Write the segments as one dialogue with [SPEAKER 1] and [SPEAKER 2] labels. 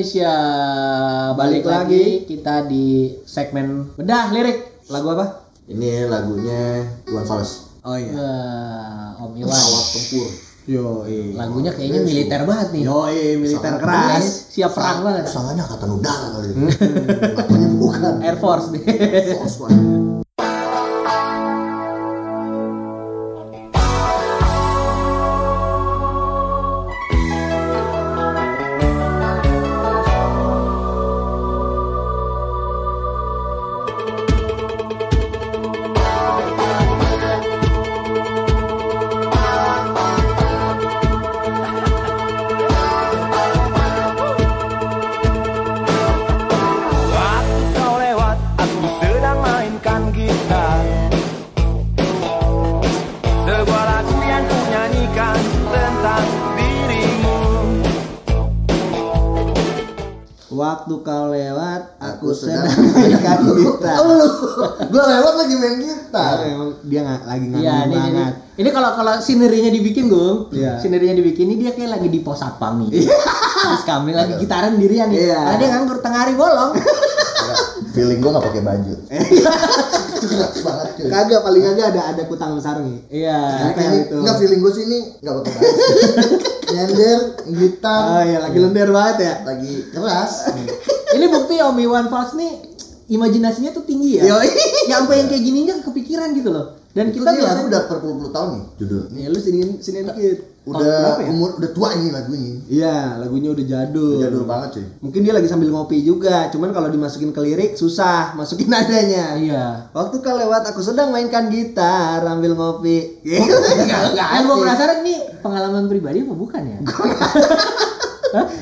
[SPEAKER 1] Indonesia. Balik lagi kita di segmen bedah lirik.
[SPEAKER 2] Lagu apa?
[SPEAKER 3] Ini lagunya Iwan Fals.
[SPEAKER 2] Oh iya.
[SPEAKER 1] Wah, Om Iwan.
[SPEAKER 3] Pesawat tempur.
[SPEAKER 2] Yo, iya.
[SPEAKER 1] Lagunya kayaknya militer banget nih.
[SPEAKER 2] Yo, militer
[SPEAKER 3] Sangat
[SPEAKER 2] keras.
[SPEAKER 1] Siap perang banget.
[SPEAKER 3] Sangannya angkatan udara kali. Katanya bukan.
[SPEAKER 1] Air Force nih.
[SPEAKER 3] Force
[SPEAKER 4] tentang dirimu
[SPEAKER 2] Waktu kau lewat, aku,
[SPEAKER 3] Aku
[SPEAKER 2] sedang mainkan gitar.
[SPEAKER 3] Lu, gua lewat lagi main gitar.
[SPEAKER 2] Emang dia nggak lagi
[SPEAKER 1] Iya,
[SPEAKER 2] nganggur
[SPEAKER 1] ini, ini,
[SPEAKER 2] banget.
[SPEAKER 1] ini kalau kalau sinerinya dibikin, Gung.
[SPEAKER 2] Iya.
[SPEAKER 1] Sinerinya dibikin ini dia kayak lagi di pos satpam nih. Terus kami lagi gitaran dirian nih.
[SPEAKER 2] Iya.
[SPEAKER 1] Karena dia nganggur tengah hari bolong.
[SPEAKER 3] Feeling gua gak pakai baju. Banget cuy.
[SPEAKER 2] Kagak paling kagak ada ada kutang besar nih.
[SPEAKER 1] Iya.
[SPEAKER 2] Kayak
[SPEAKER 3] Kayak
[SPEAKER 2] gitu.
[SPEAKER 3] Enggak feeling gua sih ini gak pakai baju. Nyender, gitar,
[SPEAKER 2] Oh iya, lagi lender banget ya.
[SPEAKER 3] lagi keras.
[SPEAKER 1] Ini bukti Om Iwan Fals nih imajinasinya tuh tinggi ya.
[SPEAKER 2] Yo,
[SPEAKER 1] Ya sampai yang kayak gini aja kepikiran gitu loh. Dan
[SPEAKER 3] Itu
[SPEAKER 1] kita biasanya
[SPEAKER 3] udah berpuluh-puluh tahun nih judul.
[SPEAKER 2] Nih lu sini sini dikit.
[SPEAKER 3] Udah
[SPEAKER 2] ya?
[SPEAKER 3] umur udah tua ini lagu ini.
[SPEAKER 2] Iya, lagunya udah jadul.
[SPEAKER 3] Udah jadul banget cuy.
[SPEAKER 2] Mungkin dia lagi sambil ngopi juga, cuman kalau dimasukin ke lirik susah, masukin nadanya.
[SPEAKER 1] Iya.
[SPEAKER 2] Waktu kau lewat aku sedang mainkan gitar sambil ngopi. Enggak, enggak
[SPEAKER 1] Kan gue penasaran nih pengalaman pribadi apa bukan ya?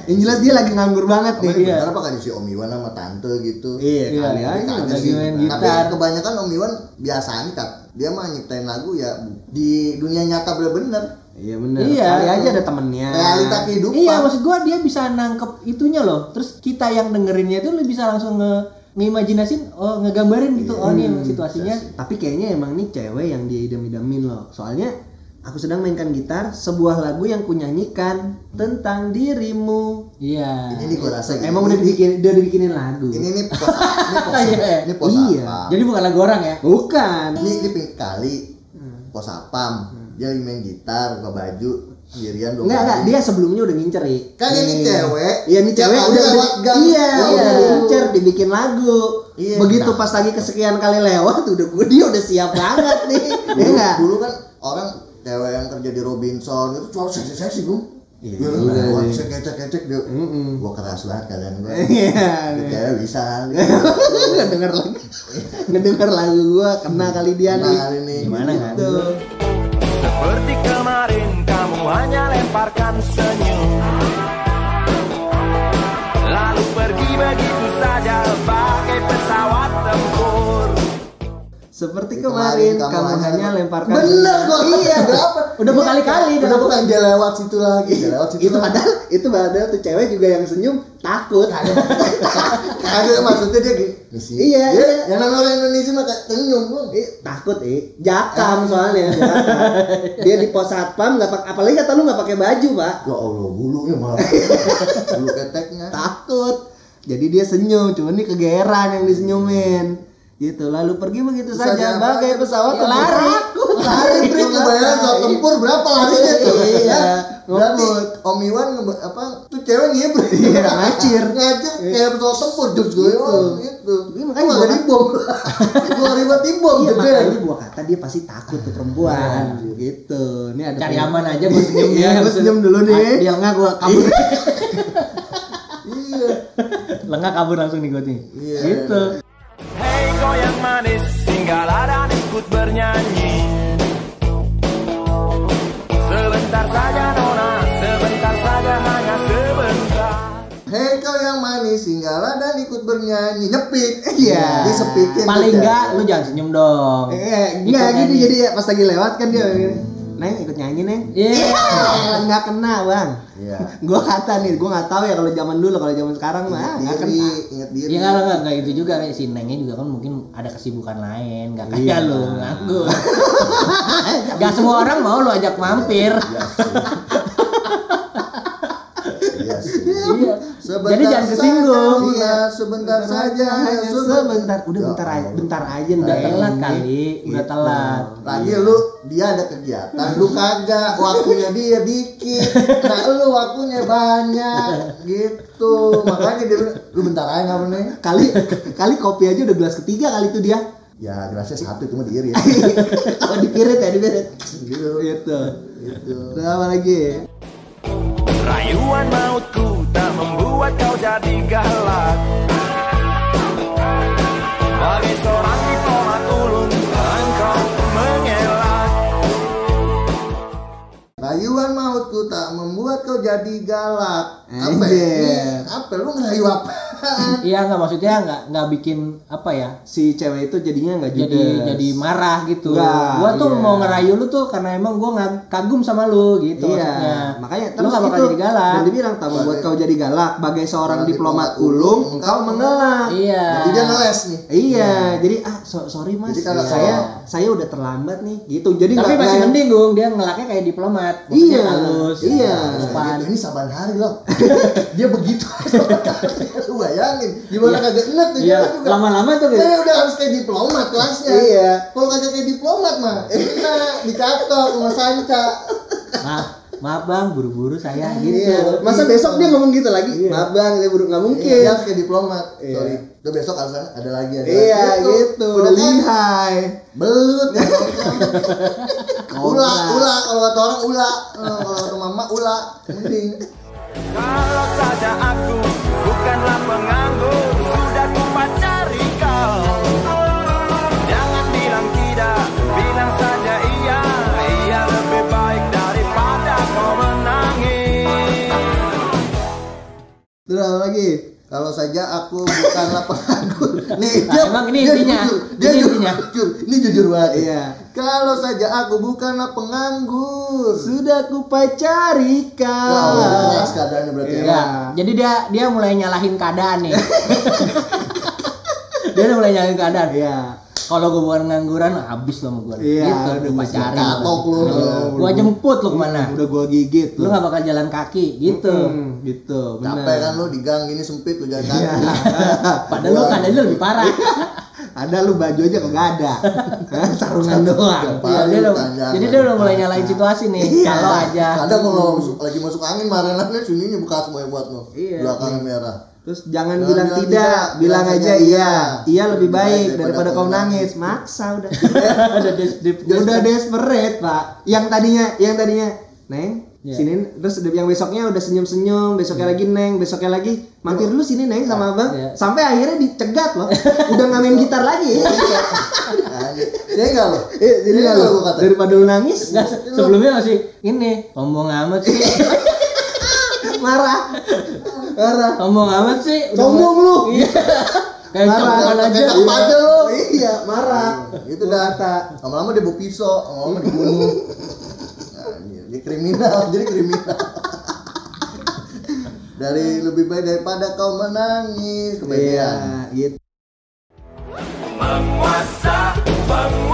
[SPEAKER 2] Yang jelas dia lagi nganggur banget nih.
[SPEAKER 1] Iya.
[SPEAKER 3] benar apa kali si Om Iwan sama tante gitu.
[SPEAKER 2] Iya,
[SPEAKER 1] Iya,
[SPEAKER 2] kali
[SPEAKER 1] iya.
[SPEAKER 2] aja.
[SPEAKER 3] Kagak
[SPEAKER 1] lagi
[SPEAKER 3] sih.
[SPEAKER 1] main
[SPEAKER 3] Tapi
[SPEAKER 1] gitar.
[SPEAKER 3] kebanyakan Om Iwan biasanya Kak. Dia mah nyiptain lagu ya di dunia nyata bener-bener.
[SPEAKER 2] Iya bener.
[SPEAKER 1] Iya.
[SPEAKER 2] Kali aja ada temennya.
[SPEAKER 3] Realita kehidupan.
[SPEAKER 1] Iya, maksud gua dia bisa nangkep itunya loh. Terus kita yang dengerinnya itu lu bisa langsung nge ngeimajinasin, oh ngegambarin gitu. Oh, ini emang situasinya.
[SPEAKER 2] Tapi kayaknya emang nih cewek yang dia idam-idamin loh. Soalnya aku sedang mainkan gitar sebuah lagu yang kunyanyikan tentang dirimu.
[SPEAKER 1] Iya.
[SPEAKER 3] Ini nih gua rasa
[SPEAKER 2] Emang udah
[SPEAKER 3] ini,
[SPEAKER 2] dibikin udah dibikinin lagu.
[SPEAKER 3] ini nih pos ini pos
[SPEAKER 1] Iya.
[SPEAKER 3] ini pos
[SPEAKER 2] Iya.
[SPEAKER 1] Jadi bukan lagu orang ya?
[SPEAKER 2] Bukan.
[SPEAKER 3] Ini pinggir kali pos apam. Dia lagi main gitar, buka baju, sendirian dong.
[SPEAKER 2] Enggak, enggak, dia sebelumnya udah ngincer, I.
[SPEAKER 3] Kan ini
[SPEAKER 2] Nih.
[SPEAKER 3] cewek.
[SPEAKER 2] Iya, nih
[SPEAKER 3] tiap
[SPEAKER 2] cewek udah,
[SPEAKER 3] lewat
[SPEAKER 2] udah
[SPEAKER 3] gang.
[SPEAKER 2] iya,
[SPEAKER 3] Oh,
[SPEAKER 2] udah
[SPEAKER 3] iya.
[SPEAKER 2] diincer, dibikin lagu.
[SPEAKER 3] Iya,
[SPEAKER 2] Begitu
[SPEAKER 3] nah.
[SPEAKER 2] pas lagi kesekian kali lewat udah gua dia udah siap banget nih. Ya
[SPEAKER 3] dulu,
[SPEAKER 2] enggak?
[SPEAKER 3] dulu kan orang cewek yang kerja di Robinson itu cowok seksi seksi gue
[SPEAKER 2] Iya,
[SPEAKER 3] Iya,
[SPEAKER 2] iya,
[SPEAKER 3] wah,
[SPEAKER 2] iya.
[SPEAKER 3] cek cek cek dia.
[SPEAKER 2] Mm-mm.
[SPEAKER 3] Gua keras banget kalian gua.
[SPEAKER 2] Iya.
[SPEAKER 3] Ini cewek bisa.
[SPEAKER 2] Nggak denger lagi. Ngedenger lagu gua kena kali dia nih.
[SPEAKER 3] kali ini
[SPEAKER 1] Gimana kan?
[SPEAKER 4] Hanya lemparkan senyum
[SPEAKER 2] Seperti kemarin,
[SPEAKER 3] kemarin
[SPEAKER 2] kamu,
[SPEAKER 3] kamu
[SPEAKER 2] hanya lemparkan.
[SPEAKER 3] Bener gua.
[SPEAKER 2] Iya,
[SPEAKER 3] berapa?
[SPEAKER 1] Udah berkali-kali
[SPEAKER 3] Udah
[SPEAKER 1] udah.
[SPEAKER 3] bukan dia lewat situ lagi, dia lewat situ.
[SPEAKER 2] itu padahal itu padahal tuh cewek juga yang senyum takut.
[SPEAKER 3] ada maksudnya dia gini. Misi.
[SPEAKER 2] Iya,
[SPEAKER 3] Dia-
[SPEAKER 2] iya.
[SPEAKER 3] Yang namanya orang Indonesia mah senyum gua.
[SPEAKER 2] Eh, takut eh jakam soalnya jakam. dia di pos satpam nggak pakai apalagi kata lu nggak pakai baju pak
[SPEAKER 3] Ya Allah, bulunya malah. Bulu keteknya.
[SPEAKER 2] takut jadi dia senyum cuman ini kegeran yang disenyumin gitu lalu pergi begitu
[SPEAKER 3] Saja
[SPEAKER 2] saja bagai pesawat
[SPEAKER 1] Ya, lari.
[SPEAKER 3] Lari
[SPEAKER 2] Itu
[SPEAKER 3] kebayang
[SPEAKER 2] lari.
[SPEAKER 3] soal tempur berapa larinya tuh?
[SPEAKER 2] Iya,
[SPEAKER 3] Ya, Berarti. Om Iwan apa tuh cewek ngibur.
[SPEAKER 2] Iya, ngacir.
[SPEAKER 3] ngacir kayak pesawat tempur jus gue
[SPEAKER 2] Gitu.
[SPEAKER 3] gitu.
[SPEAKER 2] Iya,
[SPEAKER 3] Makanya gua
[SPEAKER 2] gua-
[SPEAKER 3] ribom. Gua ribet ribom
[SPEAKER 2] iya
[SPEAKER 3] gede.
[SPEAKER 2] makanya gua kata dia pasti takut tuh perempuan gitu ini ada
[SPEAKER 1] Cari aman aja gue senyum
[SPEAKER 2] Iya,
[SPEAKER 1] dia.
[SPEAKER 2] gua senyum dulu nih.
[SPEAKER 1] Ah, Dia enggak gue kabur.
[SPEAKER 3] Iya.
[SPEAKER 1] Lengah kabur langsung nih gue nih.
[SPEAKER 3] Iya.
[SPEAKER 1] Gitu.
[SPEAKER 4] Goyang manis tinggallah dan ikut bernyanyi Sebentar saja nona, sebentar saja hanya sebentar
[SPEAKER 3] Hei kau yang manis singgahlah dan ikut bernyanyi nyepik.
[SPEAKER 2] Iya.
[SPEAKER 3] Disepikin.
[SPEAKER 1] Paling
[SPEAKER 3] tuh,
[SPEAKER 1] enggak lu jangan senyum dong.
[SPEAKER 2] Eh,
[SPEAKER 1] Ikut
[SPEAKER 2] enggak gini
[SPEAKER 1] nyanyi.
[SPEAKER 2] jadi ya pas lagi lewat kan dia gini. Neng ikut nyanyi neng.
[SPEAKER 1] Iya.
[SPEAKER 2] Eh, nggak kena bang.
[SPEAKER 3] Iya.
[SPEAKER 2] Gua kata nih, gua nggak tahu ya kalau zaman dulu, kalau zaman sekarang mah ah, nggak kena.
[SPEAKER 3] ingat diri.
[SPEAKER 1] Ya enggak enggak enggak gitu juga si Nengnya juga kan mungkin ada kesibukan lain, enggak kayak
[SPEAKER 2] Iya.
[SPEAKER 1] lu nganggur. Gak semua orang mau lu ajak mampir.
[SPEAKER 3] Iya sih. Iya
[SPEAKER 1] Iya.
[SPEAKER 3] Sebentar
[SPEAKER 1] Jadi jangan kesinggung.
[SPEAKER 3] Iya, sebentar saja,
[SPEAKER 2] hanya
[SPEAKER 3] sebentar.
[SPEAKER 2] Udah bentar aja, bentar aja
[SPEAKER 1] Udah
[SPEAKER 2] Neng.
[SPEAKER 1] telat kali, udah
[SPEAKER 2] Gitu.
[SPEAKER 1] telat.
[SPEAKER 3] Lagi lu dia ada kegiatan, lu kagak, waktunya dia dikit. Nah, lu waktunya banyak gitu. Makanya dia lu bentar aja nggak bener.
[SPEAKER 2] Kali kali kopi aja udah gelas ketiga kali itu dia.
[SPEAKER 3] Ya, gelasnya satu cuma diirit.
[SPEAKER 2] Oh dipirit ya, dipirit.
[SPEAKER 3] gitu.
[SPEAKER 2] Gitu.
[SPEAKER 3] Gitu.
[SPEAKER 2] Terus apa lagi?
[SPEAKER 4] Rayuan mautku tak membuat kau jadi galak Bagai seorang diplomat ulung Engkau mengelak
[SPEAKER 3] Rayuan mautku tak membuat kau jadi galak. Apa ya? Apa lu ngerayu apa?
[SPEAKER 1] Iya nggak maksudnya nggak nggak bikin apa ya?
[SPEAKER 2] Si cewek itu jadinya nggak
[SPEAKER 1] Jadi jadi marah gitu.
[SPEAKER 2] Nggak,
[SPEAKER 1] gua tuh
[SPEAKER 2] iya.
[SPEAKER 1] mau ngerayu lu tuh karena emang gua nggak kagum sama lu gitu
[SPEAKER 2] Iya,
[SPEAKER 1] maksudnya.
[SPEAKER 2] makanya
[SPEAKER 1] lu
[SPEAKER 2] terus
[SPEAKER 1] bakal
[SPEAKER 2] itu
[SPEAKER 1] jadi galak.
[SPEAKER 2] Dan dibilang tak membuat kau jadi galak. Bagai seorang
[SPEAKER 3] Seorang
[SPEAKER 2] diplomat
[SPEAKER 3] diplomat
[SPEAKER 2] ulung, engkau mengelak.
[SPEAKER 1] Iya.
[SPEAKER 3] Jadi dia ngeles nih.
[SPEAKER 2] Iya, jadi ah so- sorry mas,
[SPEAKER 3] Jadi kalau
[SPEAKER 2] saya
[SPEAKER 3] kalau-
[SPEAKER 2] saya udah terlambat nih, gitu. Jadi
[SPEAKER 1] Tapi
[SPEAKER 2] nggak-
[SPEAKER 1] masih
[SPEAKER 2] nggak-
[SPEAKER 1] mending gung dia ngelaknya kayak diplomat. Maksudnya
[SPEAKER 2] Iya,
[SPEAKER 1] halus.
[SPEAKER 2] iya.
[SPEAKER 3] Ini saban hari loh. dia begitu. Bayangin. Gimana
[SPEAKER 1] Iya.
[SPEAKER 3] kagak enak tuh
[SPEAKER 1] Iya,
[SPEAKER 3] dia juga.
[SPEAKER 1] lama-lama tuh kayak
[SPEAKER 3] Saya udah harus kayak diplomat kelasnya.
[SPEAKER 2] Iya.
[SPEAKER 3] Kalau kagak kayak diplomat mah, enak dicatok sama sanca.
[SPEAKER 1] maaf, maaf bang, buru-buru saya gitu.
[SPEAKER 2] Iya. Masa besok dia ngomong gitu lagi?
[SPEAKER 1] Iya.
[SPEAKER 2] Maaf bang, saya buruk nggak mungkin.
[SPEAKER 3] Iya, dia harus kayak diplomat.
[SPEAKER 2] Iya.
[SPEAKER 3] Sorry. Tuh besok alasan ada lagi ada.
[SPEAKER 2] Iya,
[SPEAKER 3] lagi.
[SPEAKER 2] gitu.
[SPEAKER 3] Udah
[SPEAKER 2] Udah lihai.
[SPEAKER 3] Belut. Ula, ula kalau kata orang ula. Eh, Kalau kata mama ula. Mending.
[SPEAKER 2] Lagi?
[SPEAKER 3] Kalau saja aku bukanlah penganggur. Nih,
[SPEAKER 1] Nah, emang ini
[SPEAKER 3] dia
[SPEAKER 1] intinya.
[SPEAKER 3] Jujur, dia
[SPEAKER 1] Ini
[SPEAKER 3] jujur,
[SPEAKER 1] intinya.
[SPEAKER 3] jujur. Ini jujur banget.
[SPEAKER 2] Iya.
[SPEAKER 3] Kalau saja aku bukanlah penganggur.
[SPEAKER 2] Sudah ku pacari
[SPEAKER 3] Ya
[SPEAKER 2] kau.
[SPEAKER 3] keadaannya berarti.
[SPEAKER 2] Iya.
[SPEAKER 3] ya.
[SPEAKER 1] Ya, jadi dia dia mulai nyalahin keadaan nih. dia mulai nyalahin keadaan.
[SPEAKER 2] Iya.
[SPEAKER 1] Kalau gue bukan ngangguran, habis lo sama gue.
[SPEAKER 2] Iya,
[SPEAKER 1] gitu,
[SPEAKER 2] udah
[SPEAKER 1] gue
[SPEAKER 2] gua
[SPEAKER 1] pacarin.
[SPEAKER 3] katok lu.
[SPEAKER 1] Gue jemput lo ke mana.
[SPEAKER 2] Udah gua gigit
[SPEAKER 1] Lu gak bakal jalan kaki, gitu.
[SPEAKER 2] Hmm, gitu. benar.
[SPEAKER 3] Capek kan lu di gang gini sempit lu jalan
[SPEAKER 2] Iya.
[SPEAKER 3] kaki.
[SPEAKER 1] Padahal lu keadaannya lebih parah.
[SPEAKER 2] Ada lu baju aja kagak ada. Hah, Sarungan doang.
[SPEAKER 3] Tiap
[SPEAKER 1] Iya,
[SPEAKER 3] hari
[SPEAKER 1] dia udah,
[SPEAKER 3] tanjakan.
[SPEAKER 1] jadi dia udah mulai nyalain situasi nih.
[SPEAKER 2] Iya.
[SPEAKER 1] Kalau aja.
[SPEAKER 3] Kadang kalau lagi masuk angin marenatnya sininya buka semua buat lu.
[SPEAKER 2] Iya.
[SPEAKER 3] Belakangnya merah.
[SPEAKER 2] Terus jangan
[SPEAKER 3] Jangan
[SPEAKER 2] bilang
[SPEAKER 3] bilang
[SPEAKER 2] tidak,
[SPEAKER 3] tidak,
[SPEAKER 2] bilang
[SPEAKER 3] bilang
[SPEAKER 2] aja iya.
[SPEAKER 3] iya.
[SPEAKER 2] Iya lebih baik daripada
[SPEAKER 3] daripada
[SPEAKER 2] kau nangis. Maksa udah.
[SPEAKER 1] Ada des- des-
[SPEAKER 2] udah desperate, Pak. Yang tadinya yang tadinya Neng,
[SPEAKER 1] Iya.
[SPEAKER 2] sini terus yang besoknya udah senyum-senyum, besoknya lagi Neng, besoknya lagi mampir dulu sini Neng sama Abang.
[SPEAKER 1] Iya.
[SPEAKER 2] Sampai akhirnya dicegat loh. udah nggak main gitar lagi.
[SPEAKER 3] Saya enggak lo.
[SPEAKER 2] Jadi
[SPEAKER 3] Iya, kata.
[SPEAKER 2] daripada lu nangis,
[SPEAKER 1] Nggak, sebelumnya masih ini ngomong amat sih,
[SPEAKER 2] marah. Marah.
[SPEAKER 1] ngomong amat sih.
[SPEAKER 2] Sombong lu.
[SPEAKER 1] Iya. Kayak
[SPEAKER 2] Marah.
[SPEAKER 1] aja.
[SPEAKER 3] Kayak apa aja lu.
[SPEAKER 2] Iya, marah.
[SPEAKER 3] Itu dah Lama-lama dia bawa pisau, lama-lama dibunuh. Anjir, dia kriminal, jadi kriminal. Dari lebih baik daripada kau menangis
[SPEAKER 2] Iya,
[SPEAKER 3] kemudian.
[SPEAKER 2] gitu.
[SPEAKER 4] Penguasa, penguasa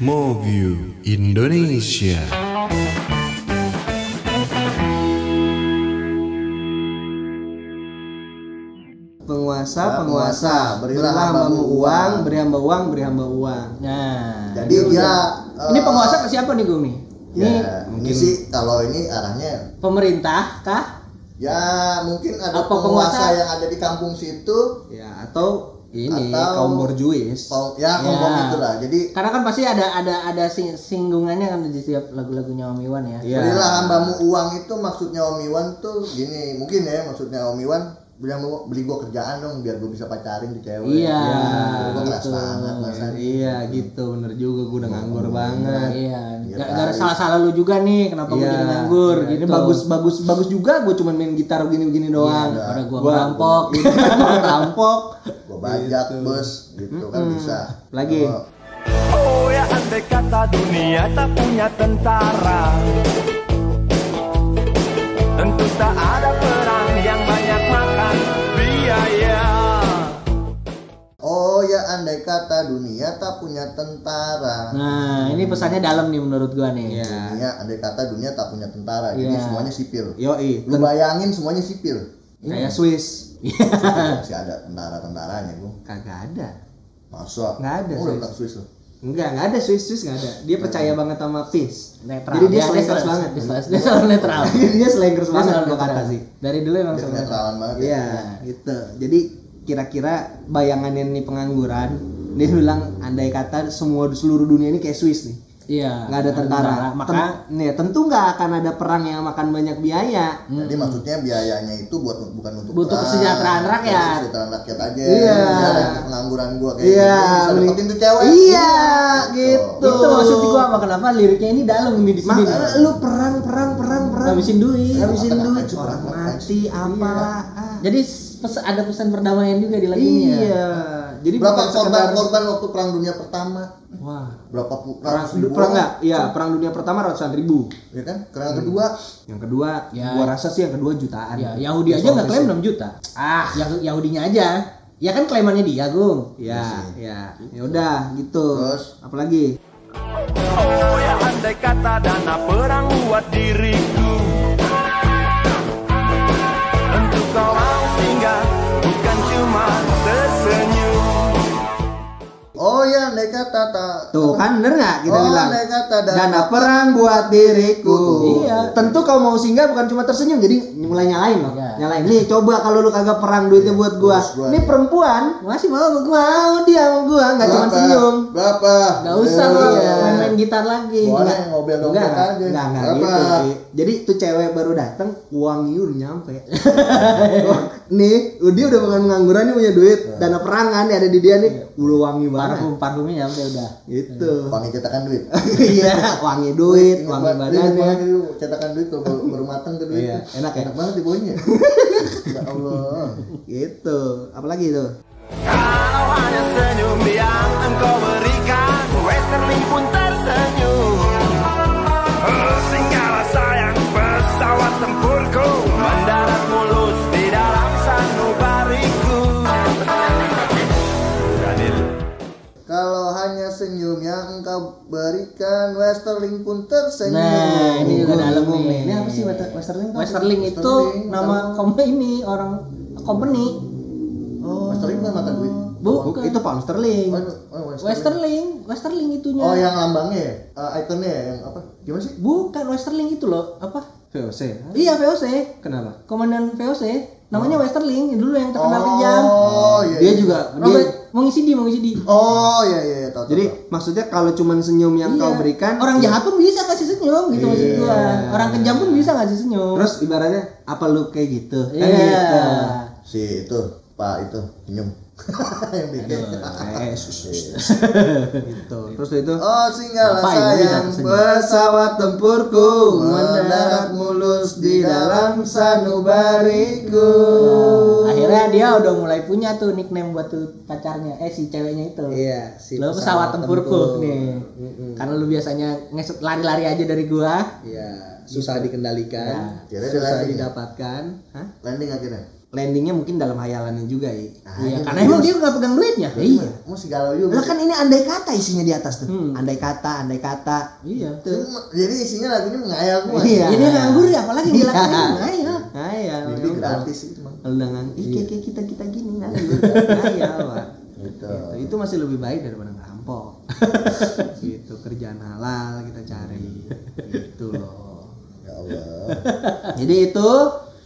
[SPEAKER 5] Movie Indonesia.
[SPEAKER 2] Penguasa,
[SPEAKER 3] Ya,
[SPEAKER 2] penguasa,
[SPEAKER 3] berilah
[SPEAKER 2] hambamu
[SPEAKER 3] uang,
[SPEAKER 2] beri hamba uang, beri hamba uang.
[SPEAKER 1] Nah,
[SPEAKER 3] Jadi dia
[SPEAKER 1] ini
[SPEAKER 3] eh,
[SPEAKER 1] penguasa ke siapa nih Gumi? Ini
[SPEAKER 3] Ya, ini sih kalau ini arahnya
[SPEAKER 1] pemerintah kah?
[SPEAKER 3] ya mungkin ada
[SPEAKER 1] Apa
[SPEAKER 3] penguasa
[SPEAKER 1] penguasa?
[SPEAKER 3] yang ada di kampung situ
[SPEAKER 2] Ya, atau ini
[SPEAKER 3] Atau-
[SPEAKER 2] kaum borjuis.
[SPEAKER 3] Pau- ya kelompok
[SPEAKER 1] Ya.
[SPEAKER 3] itulah jadi
[SPEAKER 1] Karena kan pasti ada ada ada sing- singgungannya kan di setiap lagu-lagunya Om Iwan ya.
[SPEAKER 2] Iya.
[SPEAKER 3] berilah hambamu uang itu maksudnya Om Iwan tuh gini mungkin ya maksudnya Om Iwan bilang "Lu beli gua kerjaan dong biar gua bisa pacarin di cewek
[SPEAKER 1] Iya,
[SPEAKER 3] Ya, gua keras
[SPEAKER 1] gitu.
[SPEAKER 3] banget masa
[SPEAKER 2] Iya, gitu. Bener juga gue udah nganggur banget.
[SPEAKER 1] Iya,
[SPEAKER 3] Iya,
[SPEAKER 1] gak, gak ada
[SPEAKER 3] tarik.
[SPEAKER 1] salah-salah lu juga nih, kenapa gue jadi nganggur
[SPEAKER 2] iya.
[SPEAKER 1] gitu.
[SPEAKER 2] Ini bagus bagus bagus juga gue cuman main gitar begini-begini doang.
[SPEAKER 1] Iya, daripada gua
[SPEAKER 2] Gua-
[SPEAKER 1] ngerampok.
[SPEAKER 2] Iya, ngerampok.
[SPEAKER 3] gua bajak
[SPEAKER 2] Gitu.
[SPEAKER 3] bos gitu kan bisa
[SPEAKER 2] Lagi.
[SPEAKER 4] Oh ya andai kata dunia tak punya tentara Tentu tak ada
[SPEAKER 3] kata dunia tak punya tentara.
[SPEAKER 1] Nah, ini pesannya dalam nih menurut gua nih.
[SPEAKER 2] Iya.
[SPEAKER 3] Dunia andai kata dunia tak punya tentara. Jadi
[SPEAKER 1] Iya.
[SPEAKER 3] semuanya sipil.
[SPEAKER 2] Yoi,
[SPEAKER 3] Lu bayangin semuanya sipil.
[SPEAKER 2] kayak Swiss.
[SPEAKER 3] Masih ada tentara-tentaranya, Bung.
[SPEAKER 2] Kagak ada.
[SPEAKER 3] Masa?
[SPEAKER 2] Nggak ada,
[SPEAKER 3] Oh, udah
[SPEAKER 2] Swiss.
[SPEAKER 3] Swiss lu.
[SPEAKER 2] Enggak, enggak ada Swiss, Swiss enggak ada. Dia percaya banget sama peace.
[SPEAKER 1] Netral.
[SPEAKER 2] Jadi dia
[SPEAKER 1] Ya,
[SPEAKER 2] slankers
[SPEAKER 1] netral.
[SPEAKER 2] banget.
[SPEAKER 1] Dia selalu- Dia selalu netral.
[SPEAKER 2] dia slankers
[SPEAKER 1] Dia
[SPEAKER 2] banget gua kata sih.
[SPEAKER 1] Dari dulu emang
[SPEAKER 3] Dia
[SPEAKER 1] selalu netral.
[SPEAKER 3] netralan banget ya.
[SPEAKER 2] Iya, gitu. Jadi kira-kira bayangannya nih pengangguran, dia bilang andai kata semua seluruh dunia ini kayak Swiss nih.
[SPEAKER 1] Iya.
[SPEAKER 2] nggak ada tentara.
[SPEAKER 1] Maka
[SPEAKER 2] Ten- nih, tentu nggak akan ada perang yang makan banyak biaya.
[SPEAKER 3] Jadi maksudnya biayanya itu buat bukan untuk
[SPEAKER 1] Butuh
[SPEAKER 3] perang,
[SPEAKER 1] kesejahteraan
[SPEAKER 3] buat
[SPEAKER 1] rakyat.
[SPEAKER 3] Kesejahteraan rakyat aja.
[SPEAKER 2] Iya.
[SPEAKER 3] Pengangguran gua kayak
[SPEAKER 2] Iya,
[SPEAKER 3] gitu bisa dapetin tuh cewek.
[SPEAKER 2] Iya, gitu.
[SPEAKER 1] itu maksud gua apa kenapa liriknya ini dalam ini di sini.
[SPEAKER 2] Maka lu perang, perang, perang, perang.
[SPEAKER 1] Habisin duit.
[SPEAKER 2] Habisin duit. Orang mati. Ah.
[SPEAKER 1] Jadi pes- ada pesan perdamaian juga di lagu ini ya.
[SPEAKER 2] Iya. Jadi
[SPEAKER 3] Berapa korban-korban waktu perang dunia pertama?
[SPEAKER 2] Wah.
[SPEAKER 3] Berapa pu-
[SPEAKER 2] Perang,
[SPEAKER 3] ribu
[SPEAKER 2] perang enggak? Iya, perang dunia pertama ratusan ribu.
[SPEAKER 3] Ya kan? Perang kedua
[SPEAKER 2] Yang kedua,
[SPEAKER 1] Ya.
[SPEAKER 2] gua rasa sih yang kedua jutaan.
[SPEAKER 1] Ya, Yahudi aja nggak klaim 6 juta. Ah, Yah- Yahudinya aja. Ya kan klaimannya dia, Gung.
[SPEAKER 2] Ya, ya. Ya udah gitu.
[SPEAKER 3] Terus?
[SPEAKER 2] Apalagi?
[SPEAKER 4] Oh ya andai kata dana perang buat diriku
[SPEAKER 3] kata tak
[SPEAKER 2] Tuh kan bener nggak kita
[SPEAKER 3] Oh,
[SPEAKER 2] bilang?
[SPEAKER 3] andai kata dana-
[SPEAKER 2] Dana perang buat diriku.
[SPEAKER 1] Iya.
[SPEAKER 2] Tentu kau mau singgah bukan cuma tersenyum, jadi mulai nyalain loh.
[SPEAKER 1] Iya.
[SPEAKER 2] Nyalain. Nih coba kalau lu kagak perang duitnya buat gua. Ini perempuan
[SPEAKER 1] Masih mau sama gua.
[SPEAKER 2] mau dia sama gua nggak cuma senyum.
[SPEAKER 3] Berapa?
[SPEAKER 1] Gak usah lo
[SPEAKER 2] Iya.
[SPEAKER 1] main-main gitar lagi.
[SPEAKER 3] Boleh
[SPEAKER 1] Nggak.
[SPEAKER 3] aja.
[SPEAKER 2] enggak, enggak
[SPEAKER 3] Berapa?
[SPEAKER 2] gitu. Jadi tuh cewek baru datang, uangnya udah nyampe. Nih, dia udah bukan pengangguran nih punya duit, dana perangan nih ada di dia nih, udah wangi banget.
[SPEAKER 1] Parfum parfumnya nyampe udah.
[SPEAKER 2] Gitu.
[SPEAKER 3] Wangi cetakan duit.
[SPEAKER 2] Iya, wangi duit,
[SPEAKER 3] Ingat
[SPEAKER 2] wangi badannya.
[SPEAKER 3] itu cetakan duit kalau baru, matang tuh duit.
[SPEAKER 2] Iya, enak ya?
[SPEAKER 3] Enak banget dibawanya. ya Allah.
[SPEAKER 2] Gitu. Apalagi itu?
[SPEAKER 4] Kalau hanya senyum yang engkau berikan pun tersenyum Singgahlah sayang pesawat tempurku Mendarat mulus
[SPEAKER 3] hanya senyum yang engkau berikan, Westerling pun tersenyum.
[SPEAKER 1] Nah, ini juga dalam nih.
[SPEAKER 2] Ini apa sih Wester- Westerling? tuh?
[SPEAKER 1] Westerling itu
[SPEAKER 3] Westerling,
[SPEAKER 1] nama
[SPEAKER 3] tahu.
[SPEAKER 1] kom ini orang company.
[SPEAKER 2] Oh,
[SPEAKER 3] Westerling kan makan duit.
[SPEAKER 1] Bukan.
[SPEAKER 2] itu pound sterling.
[SPEAKER 3] Oh, oh,
[SPEAKER 1] Westerling, Westerling itunya.
[SPEAKER 3] Oh, yang lambangnya ya? Eh, ikonnya ya? Yang apa? Gimana sih?
[SPEAKER 1] Bukan Westerling itu loh, apa?
[SPEAKER 2] VOC.
[SPEAKER 1] Iya VOC,
[SPEAKER 2] Kenapa?
[SPEAKER 1] komandan VOC. Namanya Westerling, dulu yang terkenal kejam.
[SPEAKER 3] Oh, iya.
[SPEAKER 2] Dia juga
[SPEAKER 1] Robert
[SPEAKER 2] dia
[SPEAKER 1] mau ngisi di, mau ngisi di.
[SPEAKER 3] Oh, iya iya, iya, tahu.
[SPEAKER 2] jadi
[SPEAKER 3] tahu.
[SPEAKER 2] maksudnya kalau cuman senyum yang
[SPEAKER 1] Iya.
[SPEAKER 2] kau berikan
[SPEAKER 1] Orang jahat pun bisa kasih senyum gitu maksud gua.
[SPEAKER 2] Iya.
[SPEAKER 1] Orang kejam pun bisa kasih senyum.
[SPEAKER 2] terus ibaratnya apa lu kayak gitu? Kan
[SPEAKER 1] iya.
[SPEAKER 2] gitu.
[SPEAKER 3] si itu, Pak itu, senyum. yang bikin.
[SPEAKER 2] Eh, sus, sus. gitu. Terus itu
[SPEAKER 3] Oh
[SPEAKER 1] bisa
[SPEAKER 3] sayang
[SPEAKER 2] pesawat tempurku
[SPEAKER 3] mendarat mulus di dalam
[SPEAKER 2] sanubariku.
[SPEAKER 1] Akhirnya dia udah mulai punya tuh nickname buat tuh pacarnya, eh si ceweknya itu.
[SPEAKER 2] Iya, si
[SPEAKER 1] Lo pesawat tempurku
[SPEAKER 2] tempur.
[SPEAKER 1] nih.
[SPEAKER 2] Mm-mm.
[SPEAKER 1] Karena lu biasanya ngesut lari-lari aja dari gua.
[SPEAKER 2] Iya, susah dikendalikan,
[SPEAKER 3] Kira dia
[SPEAKER 2] susah
[SPEAKER 3] ya?
[SPEAKER 2] didapatkan. Hah?
[SPEAKER 3] Landing akhirnya.
[SPEAKER 2] Landingnya mungkin dalam hayalannya juga ya.
[SPEAKER 1] Iya, karena emang dia nggak pegang duitnya. Iya.
[SPEAKER 3] Mau si galau juga.
[SPEAKER 2] Lah kan ini andai kata isinya di atas tuh.
[SPEAKER 1] Hmm.
[SPEAKER 2] Andai kata, andai kata.
[SPEAKER 1] Iya.
[SPEAKER 2] Tuh.
[SPEAKER 3] Jadi isinya lagunya mengayal gua.
[SPEAKER 2] Iya.
[SPEAKER 1] Jadi nganggur ya, apalagi di lagu
[SPEAKER 2] Iya.
[SPEAKER 1] Ayo.
[SPEAKER 2] Ngayal.
[SPEAKER 3] Mimpi gratis itu mah.
[SPEAKER 2] Ngang, ih kayak kita kita gini nganggur. Ngayal, Pak.
[SPEAKER 3] Gitu.
[SPEAKER 2] Gitu. Itu masih lebih baik daripada ngerampok. gitu, kerjaan halal kita cari. Gitu loh.
[SPEAKER 3] Ya Allah.
[SPEAKER 2] Jadi itu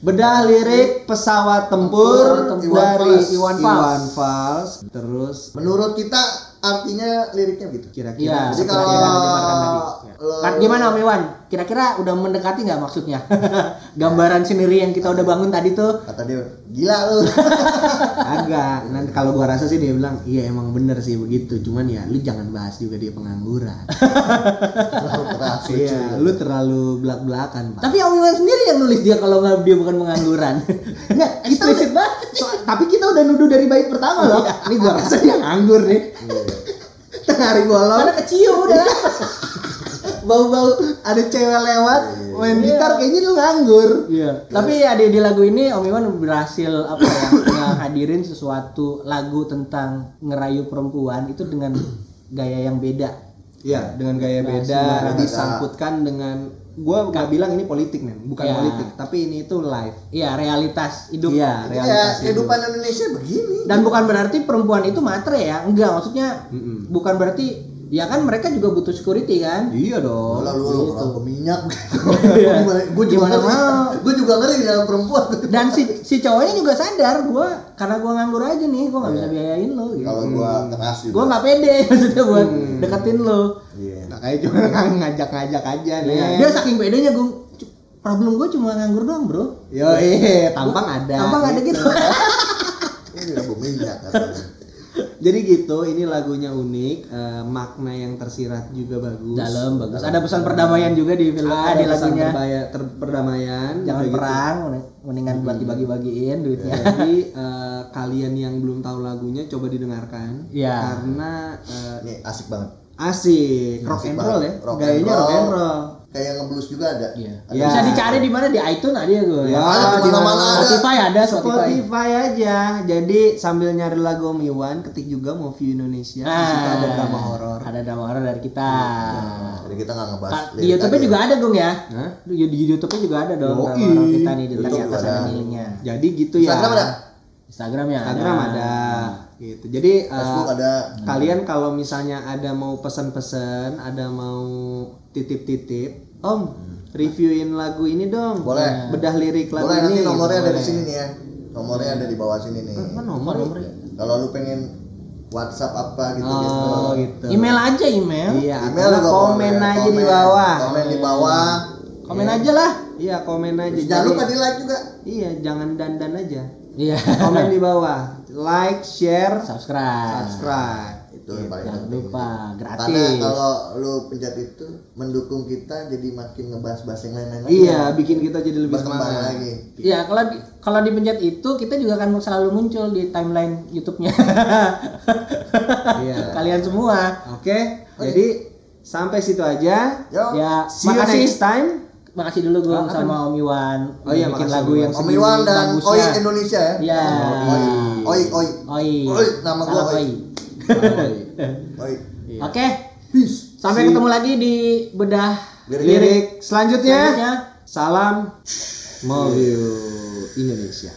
[SPEAKER 2] bedah lirik pesawat tempur,
[SPEAKER 3] Pesawat tempur
[SPEAKER 2] dari
[SPEAKER 3] Iwan Fals.
[SPEAKER 2] Iwan Fals. Terus
[SPEAKER 3] Menurut kita artinya liriknya gitu.
[SPEAKER 2] kira-kira
[SPEAKER 1] Iya.
[SPEAKER 3] Jadi kalau
[SPEAKER 1] yang didengarkan tadi.
[SPEAKER 3] lo-
[SPEAKER 1] Kan gimana Om Iwan? Kira-kira udah mendekati nggak maksudnya? Gambaran sendiri yang kita udah bangun tadi tuh.
[SPEAKER 3] kata dia gila lu.
[SPEAKER 2] agak nanti kalau gua rasa sih dia bilang iya emang bener sih begitu cuman ya lu jangan bahas juga dia pengangguran
[SPEAKER 3] Terlalu keras
[SPEAKER 2] iya lu terlalu belak belakan pak
[SPEAKER 1] Tapi Om Iwan sendiri yang nulis dia kalau nggak dia bukan pengangguran.
[SPEAKER 2] Enggak, kita
[SPEAKER 1] Eksplisit
[SPEAKER 2] udah, so- tapi kita udah nuduh dari bait pertama loh ini gua rasa dia nganggur nih
[SPEAKER 3] Iya.
[SPEAKER 2] tengah hari bolong
[SPEAKER 1] Karena kecil udah.
[SPEAKER 2] bau-bau ada cewek lewat main gitar kayaknya lu nganggur
[SPEAKER 1] Iya. Tapi ya di, di lagu ini Om Iwan berhasil apa ya ngehadirin sesuatu lagu tentang ngerayu perempuan itu dengan gaya yang beda.
[SPEAKER 2] Iya, dengan gaya beda
[SPEAKER 1] sembarangan.
[SPEAKER 2] disangkutkan dengan gua nggak bilang ini politik men, bukan
[SPEAKER 1] Iya.
[SPEAKER 2] politik, tapi ini itu live.
[SPEAKER 1] Iya, realitas hidup.
[SPEAKER 2] Iya,
[SPEAKER 3] Ya,
[SPEAKER 2] realitas hidup.
[SPEAKER 3] kehidupan Indonesia begini.
[SPEAKER 1] Dan bukan berarti perempuan itu matre ya. Enggak, maksudnya
[SPEAKER 2] Mm-mm.
[SPEAKER 1] bukan berarti ya kan mereka juga butuh security kan.
[SPEAKER 2] Iya dong.
[SPEAKER 3] Lalu lu orang peminyak.
[SPEAKER 1] Iya.
[SPEAKER 3] Gue juga
[SPEAKER 1] Gimana
[SPEAKER 3] ngeri.
[SPEAKER 1] mau?
[SPEAKER 3] Gue juga ngeri dalam perempuan.
[SPEAKER 1] Dan si si cowoknya juga sadar gua karena gua nganggur aja nih, gua nggak bisa biayain lo gitu.
[SPEAKER 3] Kalau gua keras juga.
[SPEAKER 1] Gua nggak pede maksudnya buat deketin lo.
[SPEAKER 3] Iya.
[SPEAKER 2] Nah, kayak cuma ngajak-ngajak aja nih.
[SPEAKER 1] Iya. Dia saking bedanya gue problem gue cuma nganggur doang bro.
[SPEAKER 2] Yo, eh, tampang ada.
[SPEAKER 1] Tampang ada gitu.
[SPEAKER 3] Ini udah peminyak katanya.
[SPEAKER 2] Jadi gitu, ini lagunya unik, eh, makna yang tersirat juga bagus.
[SPEAKER 1] Dalam bagus. Ada pesan perdamaian juga di film
[SPEAKER 2] Ada
[SPEAKER 1] di
[SPEAKER 2] pesan
[SPEAKER 1] lagunya.
[SPEAKER 2] perbaya- ter- perdamaian.
[SPEAKER 1] Jangan
[SPEAKER 2] gitu.
[SPEAKER 1] perang, mendingan buat dibagi-bagiin duitnya.
[SPEAKER 2] Jadi eh, kalian yang belum tahu lagunya coba didengarkan.
[SPEAKER 1] Iya.
[SPEAKER 2] Karena eh,
[SPEAKER 3] Ini asik banget.
[SPEAKER 2] asik, rock
[SPEAKER 3] Asik
[SPEAKER 2] and roll ya.
[SPEAKER 3] banget. Rock and
[SPEAKER 2] Gayanya rock and roll.
[SPEAKER 3] Kayak ngeblues juga ada.
[SPEAKER 1] Iya.
[SPEAKER 2] Ya.
[SPEAKER 1] Bisa dicari di mana di iTunes ada ya gue.
[SPEAKER 2] Ya,
[SPEAKER 3] Ada di mana-mana ada.
[SPEAKER 1] Spotify ada Spotify.
[SPEAKER 2] Spotify aja. Jadi sambil nyari lagu Om Iwan, ketik juga Movie Indonesia. Situ ada drama horor.
[SPEAKER 1] Ada drama horor dari kita.
[SPEAKER 3] Jadi kita nggak ngebahas.
[SPEAKER 1] Ka- Di
[SPEAKER 3] lirik
[SPEAKER 1] YouTube
[SPEAKER 3] aja.
[SPEAKER 1] juga ada dong ya.
[SPEAKER 2] Hah?
[SPEAKER 1] Di, di YouTube juga ada dong
[SPEAKER 2] Yoi.
[SPEAKER 1] drama horor kita nih di atas
[SPEAKER 3] ada.
[SPEAKER 1] ada.
[SPEAKER 2] Jadi gitu ya.
[SPEAKER 3] Instagram ada.
[SPEAKER 1] Instagram ya
[SPEAKER 2] Instagram ada. Gitu. Jadi eh,
[SPEAKER 3] Facebook ada.
[SPEAKER 2] kalian kalau misalnya ada mau pesan-pesan, ada mau titip-titip, Om, reviewin lagu ini dong.
[SPEAKER 3] Boleh.
[SPEAKER 2] Bedah lirik lagu
[SPEAKER 3] Boleh
[SPEAKER 2] ini.
[SPEAKER 3] nanti nomornya ada di
[SPEAKER 2] Boleh.
[SPEAKER 3] sini nih ya. Nomornya ada di bawah sini nih.
[SPEAKER 2] Kan nomor ya?
[SPEAKER 3] Kalau lu pengen WhatsApp apa gitu gitu.
[SPEAKER 2] Oh, gitu.
[SPEAKER 1] Email aja email.
[SPEAKER 2] Iya,
[SPEAKER 3] Email
[SPEAKER 2] atau komen
[SPEAKER 3] boleh.
[SPEAKER 2] aja di
[SPEAKER 3] Komen.
[SPEAKER 2] bawah.
[SPEAKER 3] Komen di bawah.
[SPEAKER 1] Komen aja lah.
[SPEAKER 2] Iya, komen aja.
[SPEAKER 3] Jangan lupa di like juga.
[SPEAKER 2] Iya, jangan dandan aja.
[SPEAKER 1] Iya.
[SPEAKER 2] Komen di bawah. Like, share,
[SPEAKER 1] Subscribe.
[SPEAKER 2] subscribe.
[SPEAKER 3] Itu yang paling
[SPEAKER 1] Jangan
[SPEAKER 3] penting.
[SPEAKER 1] lupa
[SPEAKER 3] Karena
[SPEAKER 1] gratis.
[SPEAKER 3] kalau lu pencet itu mendukung kita jadi makin ngebahas-bahas yang lain-lain. lagi.
[SPEAKER 2] Iya, bikin kita jadi lebih semangat.
[SPEAKER 3] lagi.
[SPEAKER 1] Iya, kalau di, kalau dipencet itu kita juga akan selalu muncul di timeline YouTube-nya.
[SPEAKER 2] Iya.
[SPEAKER 1] Kalian semua.
[SPEAKER 2] Oke, jadi sampai situ aja.
[SPEAKER 3] Yo.
[SPEAKER 1] Ya,
[SPEAKER 2] See you next time.
[SPEAKER 1] Makasih dulu gue
[SPEAKER 2] Ah,
[SPEAKER 1] sama Om Iwan
[SPEAKER 2] Oh iya,
[SPEAKER 1] bikin lagu yang
[SPEAKER 3] Om Iwan dan
[SPEAKER 1] bagusnya.
[SPEAKER 3] Oi Indonesia ya.
[SPEAKER 1] Iya.
[SPEAKER 3] Oi, oi, oi.
[SPEAKER 1] Oi.
[SPEAKER 3] Oi, nama
[SPEAKER 1] Salam
[SPEAKER 3] Oi.
[SPEAKER 1] Oi.
[SPEAKER 3] Oi.
[SPEAKER 1] Oke.
[SPEAKER 3] Peace.
[SPEAKER 1] Sampai
[SPEAKER 2] Si-
[SPEAKER 1] ketemu lagi di bedah
[SPEAKER 3] Lirik.
[SPEAKER 2] Lirik selanjutnya.
[SPEAKER 1] selanjutnya.
[SPEAKER 2] Salam Movie Indonesia.